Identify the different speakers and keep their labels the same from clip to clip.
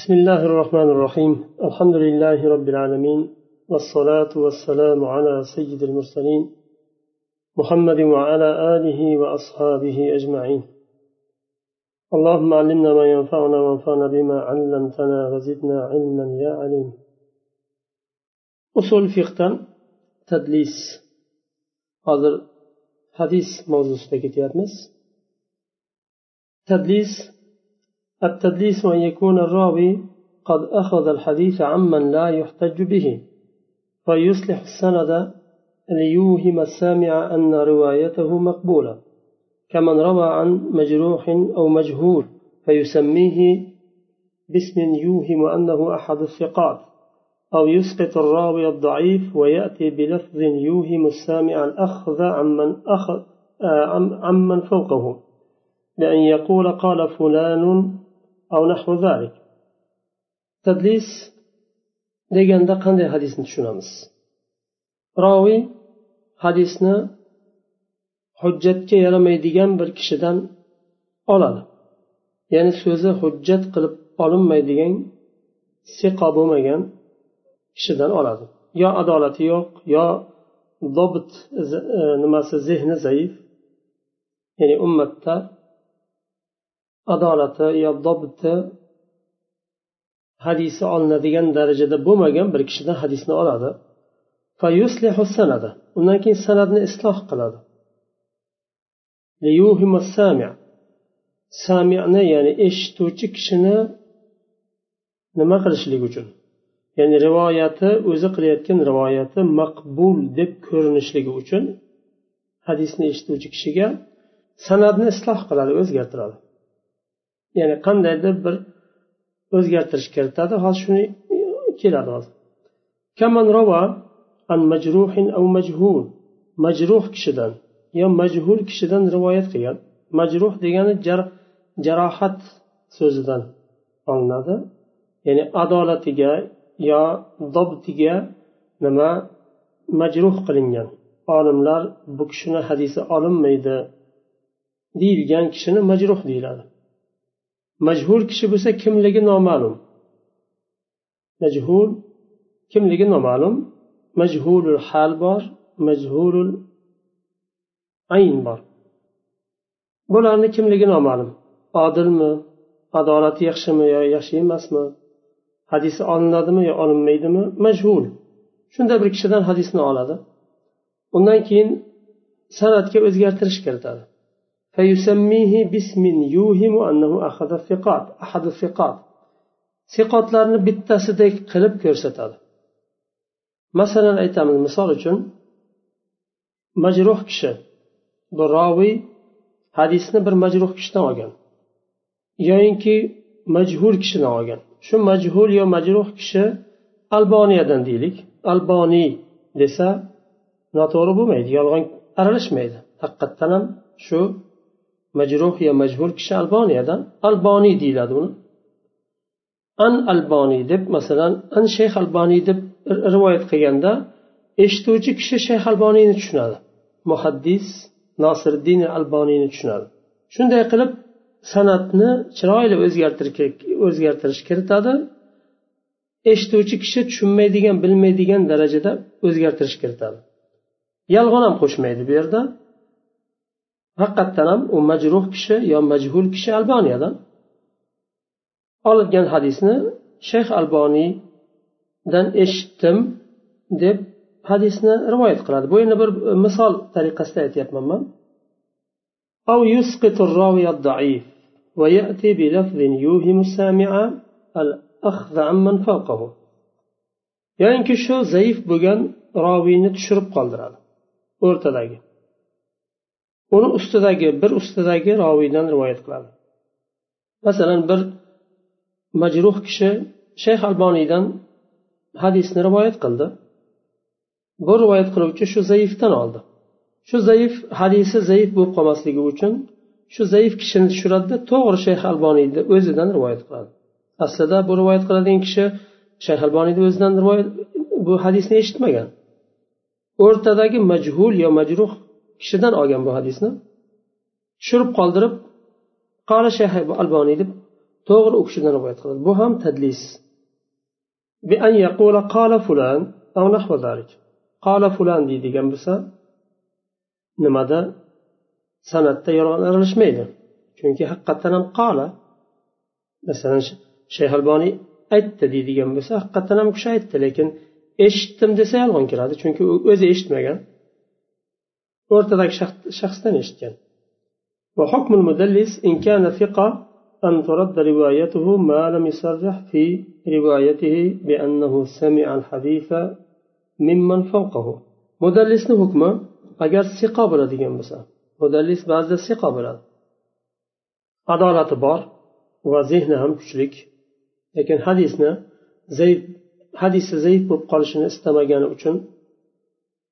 Speaker 1: بسم الله الرحمن الرحيم. الحمد لله رب العالمين والصلاة والسلام على سيد المرسلين محمد وعلى آله وأصحابه أجمعين. اللهم علمنا ما ينفعنا وانفعنا بما علمتنا وزدنا علما يا عليم. أصول فقه تدليس. هذا حديث موضوع تدليس التدليس أن يكون الراوي قد أخذ الحديث عمن لا يحتج به فيصلح السند ليوهم السامع أن روايته مقبولة كمن روى عن مجروح أو مجهول فيسميه باسم يوهم أنه أحد الثقات أو يسقط الراوي الضعيف ويأتي بلفظ يوهم السامع الأخذ عمن, أخذ عمن فوقه بأن يقول قال فلان tadlis deganda qanday hadisni tushunamiz? Roviy hadisni hujjatga yaramaydigan bir kishidan oladi. Ya'ni so'zi hujjat qilib olinmaydigan siqo bo'lmagan kishidan oladi. Yo adolati yo'q yo dobt e, nimasi zehni zaif. Ya'ni ummatda adolati yo dobiti hadisi olinadigan darajada bo'lmagan bir kishidan hadisni oladi. Undan keyin sanadni isloh qiladi. Samini ya'ni eshituvchi kishini nima qilishlik uchun? Ya'ni rivoyati o'zi qilayotgan rivoyati maqbul deb ko'rinishligi uchun hadisni eshituvchi kishiga san'atni isloh qiladi o'zgartiradi. Ya'ni qandaydir bir o'zgartirish kiritadi. Hozir shuni keladi hozir. Kaman rova an majruhin av majhul. Majruh kishidan yo majhul kishidan rivoyat qilgan. Majruh degani jarohat so'zidan olinadi. Ya'ni adolatiga yo dobtiga nima majruh qilingan. Olimlar bu kishini hadisi olinmaydi deyilgan kishini majruh deyiladi. Majhul kishi bo'lsa kimligi noma'lum. Majhul kimligi noma'lum? Majhulul hal bor majhulul ayn bor. Bularni kimligi noma'lum? Odilmi? Adolati yaxshimi yo yaxshi emasmi? Hadisi olinadimi yo olinmaydimi? Majhul. Shunday bir kishidan hadisni oladi. Undan keyin san'atga o'zgartirish kiritadi. فيسميه باسم يوهم أنه أخذ الثقات أحد الثقات siqotlarni bittasidek qilib ko'rsatadi masalan aytamiz misol uchun majruh kishi bu roviy hadisni bir majruh kishidan olgan yoyinki majhul kishidan olgan shu majhul yo majruh kishi alboniyadan deylik alboniy desa noto'g'ri bo'lmaydi yolg'on aralashmaydi haqiqatdan ham shu majruh yo majhul kishi alboniyadan alboniy deyiladi uni. An alboniy deb masalan an shayx alboniy deb rivoyat qilganda eshituvchi kishi shayx alboniyni tushunadi. Muhaddis nosiriddin alboniyni tushunadi. Shunday qilib san'atni chiroyli o'zgartirish kiritadi. Eshituvchi kishi tushunmaydigan bilmaydigan darajada o'zgartirish kiritadi. Yolg'on ham qo'shmaydi bu yerda. haqiqatdan ham u majruh kishi yo majhul kishi alboniyadan olingan hadisni shayx alboniydan eshitdim deb hadisni rivoyat qiladi bu endi bir misol tariqasida aytyapman man أو يسقط الراوي الضعيف ويأتي بلفظ يوهم السامع الأخذ عمن فوقه yoyinki shu zaif bo'lgan roviyni tushirib qoldiradi o'rtadagi Uni ustidagi bir ustidagi roviydan rivoyat qiladi. Masalan bir majruh kishi shayx alboniydan hadisni rivoyat qildi. Bu rivoyat qiluvchi shu zaifdan oldi. Shu zaif hadisi zaif bo'lib qolmasligi uchun shu zaif kishini tushiradida to'g'ri shayx alboniyni o'zidan rivoyat qiladi. Aslida bu rivoyat qiladigan kishi shayx alboniyni o'zidan rivoyat bu hadisni eshitmagan. O'rtadagi majhul yo majruh kishidan olgan bu hadisni tushirib qoldirib qoli shayx alboniy deb to'g'ri u kishidan rivoyat qiladi bu ham tadlis بأن يقول قال فلان أو نحو ذلك قال فلان deydigan bo'lsa nimada san'atda yolg'on aralashmaydi chunki haqiqatdan ham qola masalan shayx alboniy aytdi deydigan bo'lsa haqiqatdan ham u kishi aytdi lekin eshitdim desa yolg'on kiradi chunki u o'zi eshitmagan O'rtadagi shaxsdan eshitgan وحكم المدلس إن كان ثقة أن ترد روايته ما لم يصرح في روايته بأنه سمع الحديث ممن فوقه مدلسni hukmi agar siqo bo'ladigan bo'lsa mudallis ba'zida siqo bo'ladi adolati bor va zehni ham kuchli lekin hadisni zaif hadisi zaif bo'lib qolishini istamagani uchun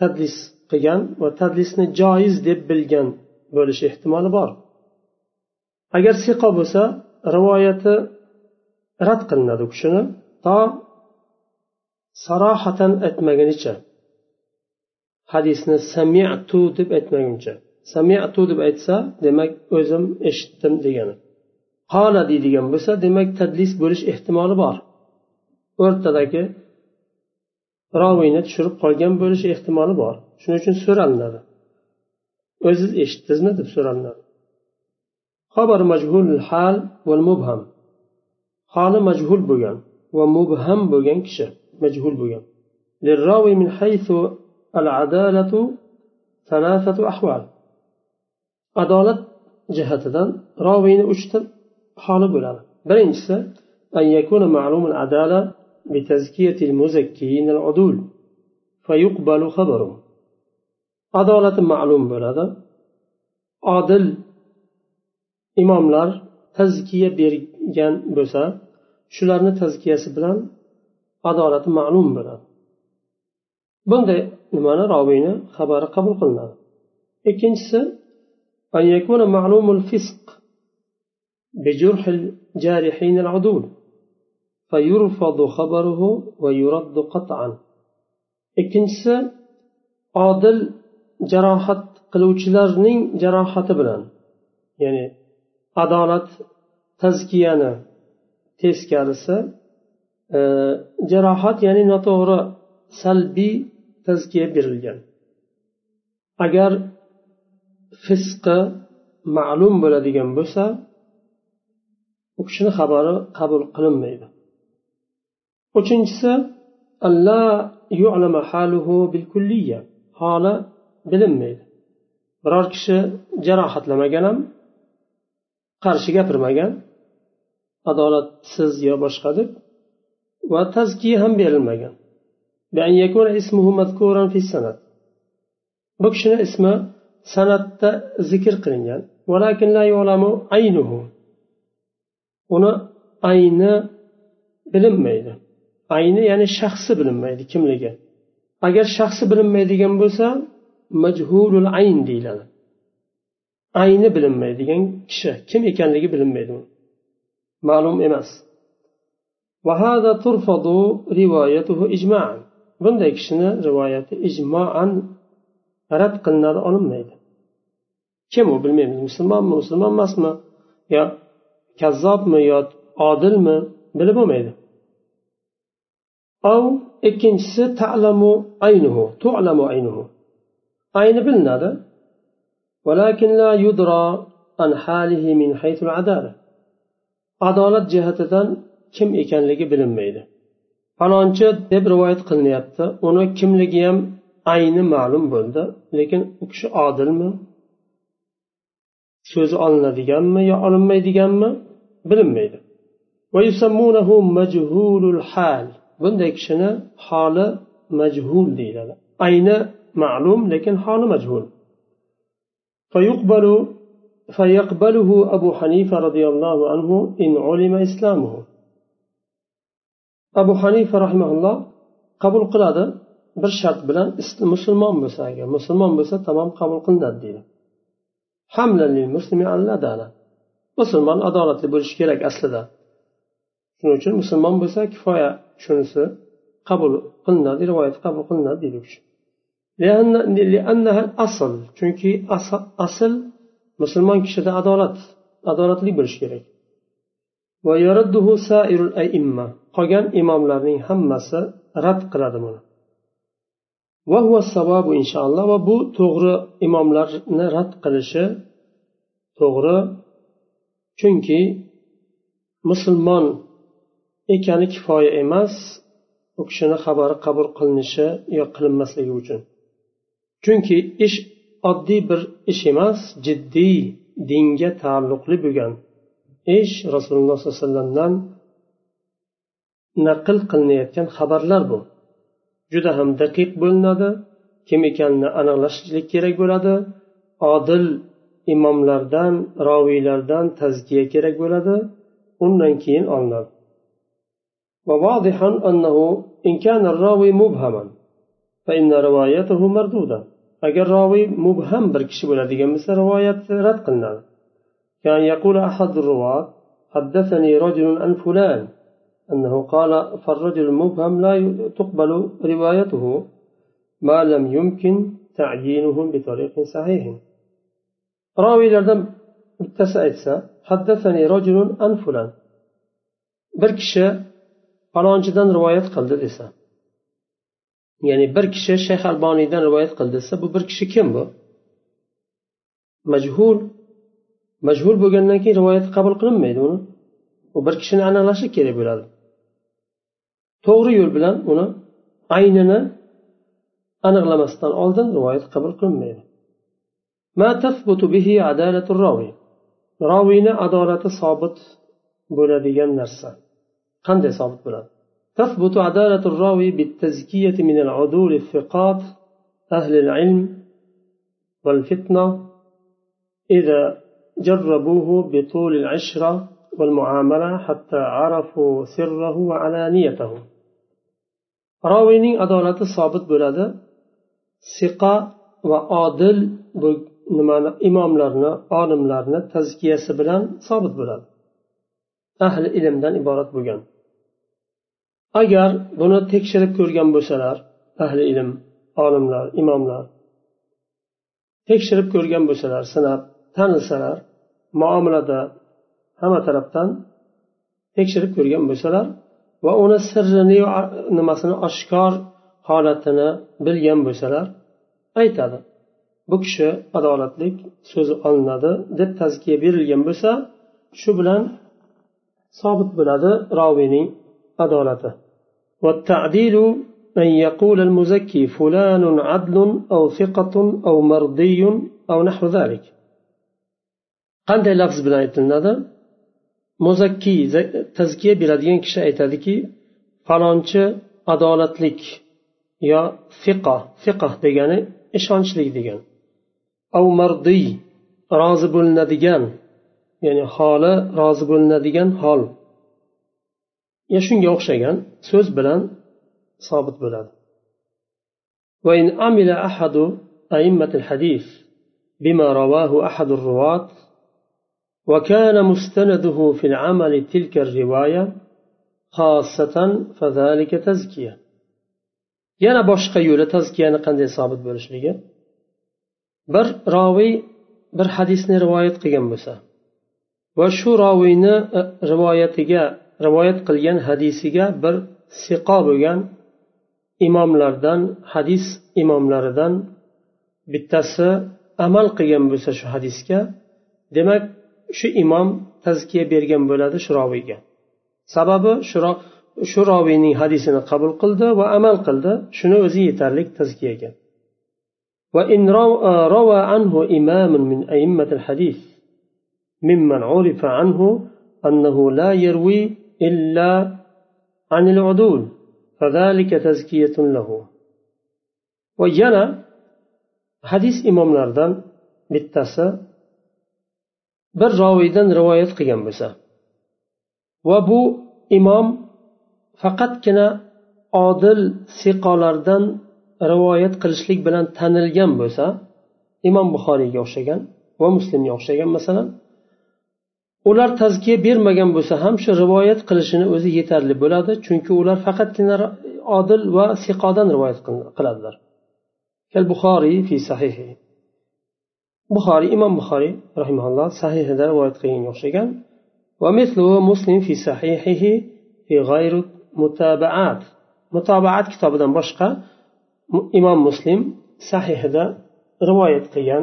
Speaker 1: tadlis qilgan va tadlisni joiz deb bilgan bo'lishi ehtimoli bor. Agar siqo bo'lsa rivoyati rad qilinadi u kishini to sarohatan aytmagunicha hadisni samiatu deb aytmaguncha samiatu deb aytsa demak o'zim eshitdim degani. Qola deydigan bo'lsa demak tadlis bo'lish ehtimoli bor. O'rtadagi roviyni tushirib qolgan bo'lishi ehtimoli bor. Shuning uchun so'ralinadi o'ziz eshitdingizmi deb so'ralinadi xabar majhul hal va mubham holi majhul bo'lgan va mubham bo'lgan kishi majhul bo'lgan للراوي من حيث العدالة ثلاثة أحوال adolat jihatidan roviyni uchta holi bo'ladi birinchisi أن يكون معلوم العدالة بتزكية المزكين العدول فيقبل خبره عدالة معلوم bo'ladi odil imomlar tazkiya bergan bo'lsa shularni tazkiyasi bilan adolati ma'lum bo'ladi bunday nimani roviyni xabari qabul qilinadi ikkinchisi أن يكون معلوم الفسق بجرح الجارحين العدول فيرفض خبره ويرد قطعا ikkinchisi odil jarohat qiluvchilarning jarohati bilan ya'ni adolat tazkiyani teskarisi e, jarohat ya'ni noto'g'ri salbiy tazkiya berilgan. Agar fisqi ma'lum bo'ladigan bo'lsa u kishini xabari qabul qilinmaydi. Uchinchisi holi bilinmaydi. Biror kishi jarohatlamagan ham qarshi gapirmagan adolatsiz yo boshqa deb va tazkiya ham berilmagan. Bu kishini ismi san'atda zikr qilingan. Uni ayni bilinmaydi. Ayni ya'ni shaxsi bilinmaydi kimligi. Agar shaxsi bilinmaydigan bo'lsa majhulul ayn deyiladi ayni bilinmaydigan kishi. Kim ekanligi bilinmaydi ma'lum emas. Bunday kishini rivoyati ijmoan rad qilinadi olinmaydi. Kim u bilmaymiz. Musulmonmi musulmon emasmi? Yo kazzobmi yo odilmi? Bilib bo'lmaydi. İkkinchisi ta'lamu aynuhu. Tu'lamu aynuhu ayni bilinadi adolat jihatidan kim ekanligi bilinmaydi. Falonchi deb rivoyat qilinyapti uni kimligi ham ayni ma'lum bo'ldi lekin u kishi odilmi? So'zi olinadiganmi yo olinmaydiganmi bilinmaydi. Bunday kishini holi majhul deyiladi. Ayni ma'lum lekin holi majhul فيقبل فيقبله أبو حنيفة رضي الله عنه إن علم إسلامه أبو حنيفة رحمه الله قبول قلادة bir shart bilan musulmon bo'lsa agar musulmon bo'lsa tamom qabul qilinadi deydi musulmon adolatli bo'lishi kerak aslida shuning uchun musulmon bo'lsa kifoya shunisi qabul qilinadi rivoyat qabul qilinadi deydi u kishi asl Chunki asl musulmon kishida adolat adolatli bo'lishi kerak qolgan imomlarning hammasi rad qiladi buni inshaalloh va bu to'g'ri imomlarni rad qilishi to'g'ri chunki musulmon ekani kifoya emas u kishini xabari qabul qilinishi yo qilinmasligi uchun chunki ish oddiy bir ish emas jiddiy dinga taalluqli bo'lgan ish rasululloh sollallohu alayhi vasallamdan naql qilinayotgan xabarlar bu juda ham daqiq bo'linadi kim ekanini aniqlashlik kerak bo'ladi odil imomlardan roviylardan tazkiya kerak bo'ladi undan keyin olinadi وواضحا أنه إن كان الراوي مبهما فإن روايته مردودة أجر راوي مبهم بركش ولا مثل رواية رد قلنا كان يقول أحد الرواة حدثني رجل عن فلان. أنه قال فالرجل المبهم لا تقبل روايته ما لم يمكن تعيينه بطريق صحيح راوي لردم bittasi حدثني رجل عن فلان. bir kishi falonchidan rivoyat qildi desa ya'ni bir kishi shayx alboniydan rivoyat qildi desa bu bir kishi kim bu? Majhul. Majhul bo'lgandan keyin rivoyat qabul qilinmaydi uni. U bir kishini aniqlashi kerak bo'ladi. To'g'ri yo'l bilan uni aynini aniqlamasdan oldin rivoyat qabul qilinmaydi. Roviyni adolati sobit bo'ladigan narsa. Qanday sobit bo'ladi? تثبت عدالة الراوي بالتزكية من العدول الثقات أهل العلم والفتنة إذا جربوه بطول العشرة والمعاملة حتى عرفوا سره وعلانيته. راوينين عدالة صابت بلادة ثقة وعادل nimani imomlarni olimlarni tazkiyasi bilan sobit bo'ladi ahli ilmdan إبارة bo'lgan agar buni tekshirib ko'rgan bo'lsalar ahli ilm olimlar imomlar tekshirib ko'rgan bo'lsalar sinab tanilsalar muomalada hamma tarafdan tekshirib ko'rgan bo'lsalar va uni sirrini nimasini oshkor holatini bilgan bo'lsalar aytadi bu kishi adolatlik so'zi olinadi deb tazkiya berilgan bo'lsa shu bilan sobit bo'ladi roviyning adolati والتعديل أن يقول المزكي فلان عدل أو ثقة أو مرضي أو نحو ذلك qanday lafz bilan aytilinadi muzakkiy tazkiya beradigan kishi aytadiki falonchi adolatlik yo fiqa fiqh degani ishonchli degan av mardiy rozi bo'linadigan ya'ni holi rozi bo'linadigan hol ya shunga o'xshagan so'z bilan sobit bo'ladi وإن عمل أحد أئمة الحديث بما رواه أحد الرواة وكان مستنده في العمل تلك الرواية خاصة فذلك تزكية yana boshqa yo'li tazkiyani qanday sobit bo'lishligi bir roviy bir hadisni rivoyat qilgan bo'lsa va shu roviyni e, rivoyatiga rivoyat qilgan hadisiga bir siqo bo'lgan imomlardan hadis imomlaridan bittasi amal qilgan bo'lsa shu hadisga demak shu imom tazkiya bergan bo'ladi shu roviyga sababi shu roviyning hadisini qabul qildi va amal qildi shuni o'zi yetarli tazkiyaga وإن روى عنه إمام من أئمة الحديث ممن عرف عنه أنه لا يروي إلا عن العدول فذلك تزكية له وينا حديث إمام لردن bittasi bir roviydan rivoyat qilgan bo'lsa va bu imom faqatgina odil siqolardan rivoyat qilishlik bilan tanilgan bo'lsa imom buxoriyga o'xshagan va muslimga o'xshagan masalan ular tazkiya bermagan bo'lsa ham shu rivoyat qilishini o'zi yetarli bo'ladi chunki ular faqatgina odil va siqodan rivoyat qiladilar. Al buxoriy fi sahihi. Buxoriy imom buxoriy rahimaulloh sahihida rivoyat qilganga o'xshagan va muslim fi sahihihi fi g'ayru mutabaat. Mutabaat kitobidan boshqa imom muslim sahihida rivoyat qilgan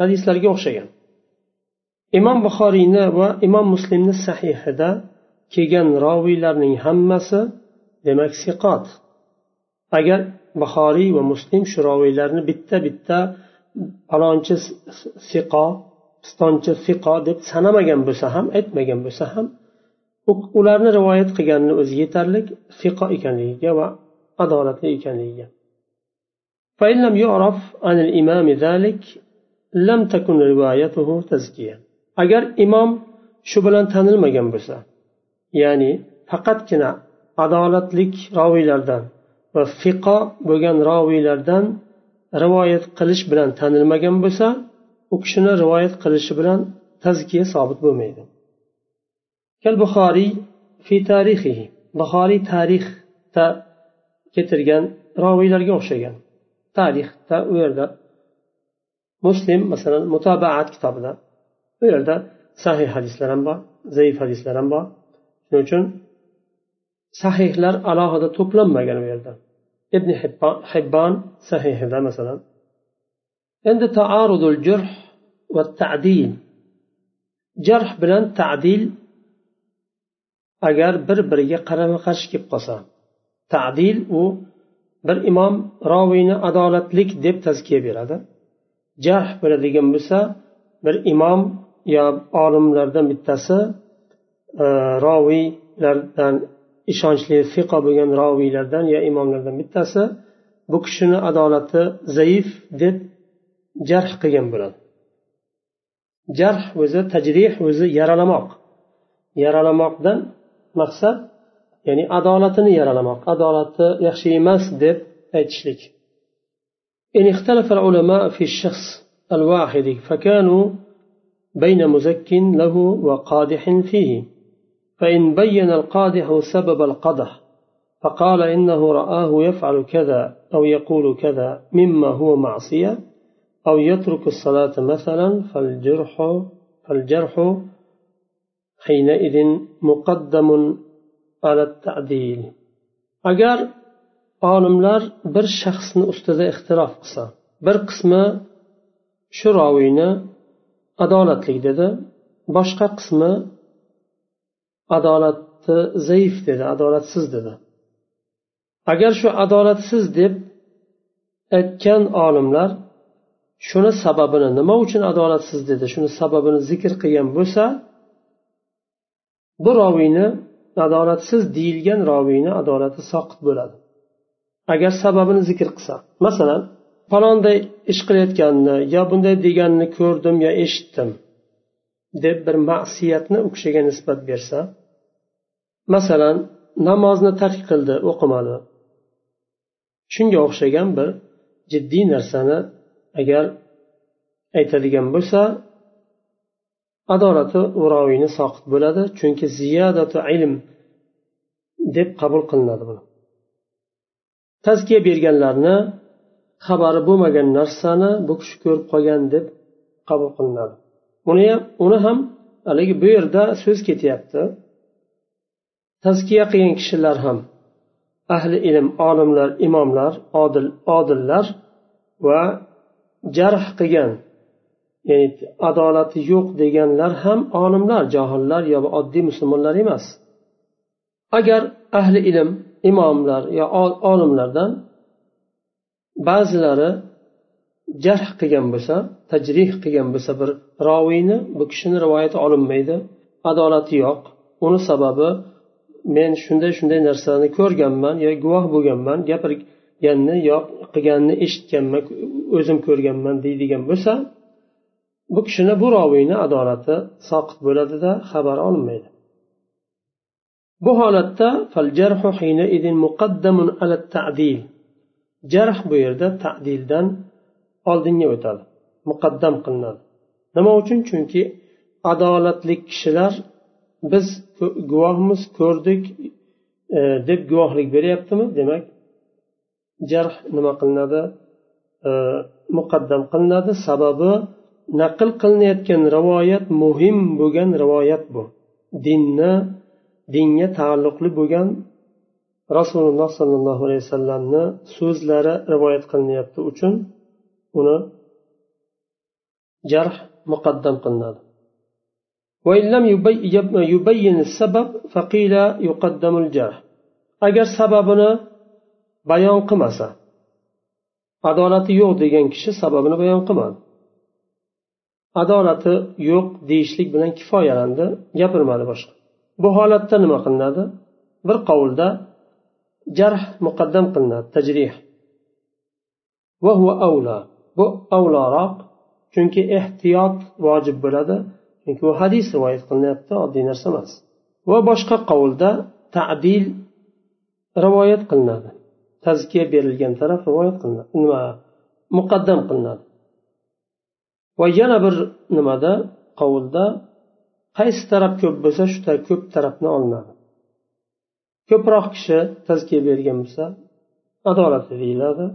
Speaker 1: hadislarga o'xshagan. imom buxoriyni va imom muslimni sahihida kelgan roviylarning hammasi demak siqot agar buxoriy va muslim shu roviylarni bitta bitta falonchi siqo pistonchi siqo deb sanamagan bo'lsa ham aytmagan bo'lsa ham ularni rivoyat qilganini o'zi yetarli siqo ekanligiga va adolatli ekanligiga فإن لم يعرف عن الإمام ذلك لم تكن روايته تزكية agar imom shu bilan tanilmagan bo'lsa ya'ni faqatgina adolatlik roviylardan va fiqo bo'lgan roviylardan rivoyat qilish bilan tanilmagan bo'lsa u kishini rivoyat qilishi bilan tazkiya sobit bo'lmaydi. Kal buxoriy fi tarixihi. Buxoriy tarixda keltirgan roviylarga o'xshagan. Tarixda u yerda muslim masalan mutabaat kitobida u yerda sahih hadislar ham bor zaif hadislar ham bor. Shuning uchun sahihlar alohida to'planmagan u yerda. Ibn hibbon sahihida masalan. Endi taarudul jurh va tadil. Jarh bilan tadil agar bir biriga qarama qarshi kelib qolsa tadil u bir imom roviyni adolatlik deb tazkiya beradi. Jarh bo'ladigan bo'lsa bir imom olimlardan bittasi e, roviylardan ishonchli fiqo bo'lgan roviylardan yo imomlardan bittasi bu kishini adolati zaif deb jarh qilgan bo'ladi jarh o'zi tajrih o'zi yaralamoq yaralamoqdan maqsad ya'ni adolatini yaralamoq adolati yaxshi emas deb aytishlik إن اختلف العلماء في الشخص الواحد فكانوا بين مزك له وقادح فيه. فإن بين القادح سبب القدح فقال إنه رآه يفعل كذا أو يقول كذا مما هو معصية أو يترك الصلاة مثلا فالجرح فالجرح حينئذ مقدم على التعديل. agar olimlar bir shaxsni ustida ixtirof qilsa bir qismi shu roviyni adolatli dedi. Boshqa qismi adolatni zaif dedi adolatsiz dedi. Agar shu adolatsiz deb aytgan olimlar shuni sababini nima uchun adolatsiz dedi shuni sababini zikr qilgan bo'lsa bu roviyni adolatsiz deyilgan roviyni adolati soqit bo'ladi. Agar sababini zikr qilsa masalan falonday ish qilayotganini yo bunday deganini ko'rdim yo eshitdim deb bir ma'siyatni u kishiga nisbat bersa masalan namozni tark qildi o'qimadi. Shunga o'xshagan bir jiddiy narsani agar aytadigan bo'lsa adolati uroviyni soqit bo'ladi chunki ziyodatu ilm deb qabul qilinadi buni. Tazkiya berganlarni xabari bo'lmagan narsani bu kishi ko'rib qolgan deb qabul qilinadi. Uni ham uni ham haligi bu yerda so'z ketyapti. Tazkiya qilgan kishilar ham ahli ilm olimlar imomlar odil odillar va jarh qilgan ya'ni adolati yo'q deganlar ham olimlar johillar yo oddiy musulmonlar emas. Agar ahli ilm imomlar yo olimlardan ba'zilari jarh qilgan bo'lsa tajrih qilgan bo'lsa bir roviyni bu kishini rivoyati olinmaydi adolati yo'q. Uni sababi men shunday shunday narsani ko'rganman yo guvoh bo'lganman gapirganni yo qilganni eshitganman o'zim ko'rganman deydigan bo'lsa bu kishini bu roviyni adolati soqit bo'ladida xabar olinmaydi. Bu holatda jarh bu yerda tadildan oldinga o'tadi. Muqaddam qilinadi. Nima uchun? Chunki adolatli kishilar biz guvohmiz ko'rdik e, deb guvohlik beryaptimi? Demak jarh nima qilinadi? E, muqaddam qilinadi. Sababi naql qilinayotgan rivoyat muhim bo'lgan rivoyat bu. Dinni dinga taalluqli bo'lgan rasululloh sollallohu alayhi vasallamni so'zlari rivoyat qilinyapti uchun uni jarh muqaddam qilinadi. Agar sababini bayon qilmasa adolati yo'q degan kishi sababini bayon qilmadi. Adolati yo'q deyishlik bilan kifoyalandi gapirmadi boshqa. Bu holatda nima qilinadi? Bir qovulda jarh muqaddam qilinadi tajrih. Bu avloroq chunki ehtiyot vojib bo'ladi chunki u hadis rivoyat qilinyapti oddiy narsa emas. Va boshqa qovulda tadil rivoyat qilinadi. Tazkiya berilgan taraf rivoyat qilinadi nima muqaddam qilinadi. Va yana bir nimada qovulda qaysi taraf ko'p bo'lsa shu ko'p tarafni olinadi. Ko'proq kishi tazkiya bergan bo'lsa adolatli deyiladi.